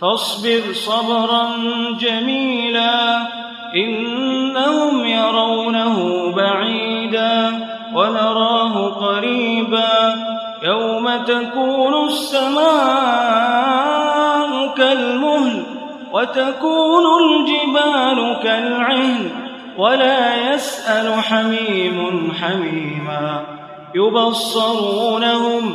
فاصبر صبرا جميلا إنهم يرونه بعيدا ونراه قريبا. يوم تكون السماء كالمهل وتكون الجبال كالعهن ولا يسأل حميم حميما. يبصرونهم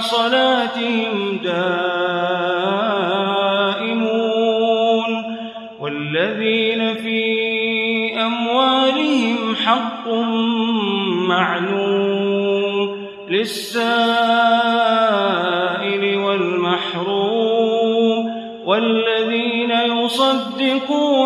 صلاتهم دائمون والذين في أموالهم حق معلوم للسائل والمحروم والذين يصدقون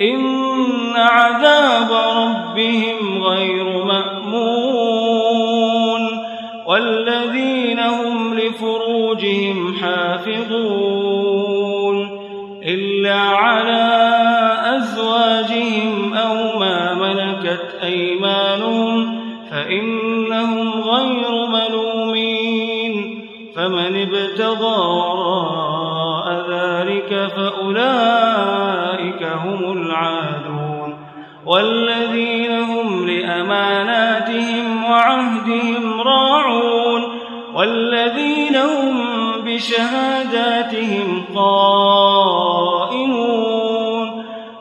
إن عذاب ربهم غير مأمون والذين هم لفروجهم حافظون إلا على أزواجهم أو ما ملكت أيمانهم فإنهم غير ملومين فمن ابتغى وراء ذلك فأولئك والذين هم لأماناتهم وعهدهم راعون والذين هم بشهاداتهم قائمون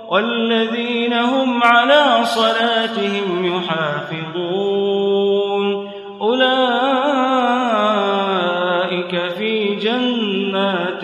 والذين هم على صلاتهم يحافظون أولئك في جنات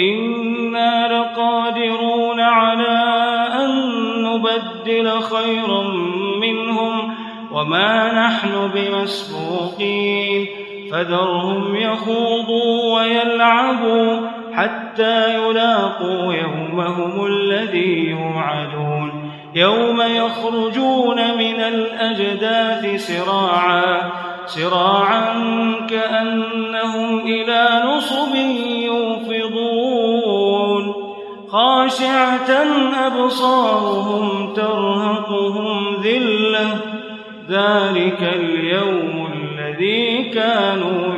إنا لقادرون على أن نبدل خيرا منهم وما نحن بمسبوقين فذرهم يخوضوا ويلعبوا حتى يلاقوا يومهم الذي يوعدون يوم يخرجون من الأجداث سراعا سراعا كأنهم خاشعة أبصارهم ترهقهم ذلة ذلك اليوم الذي كانوا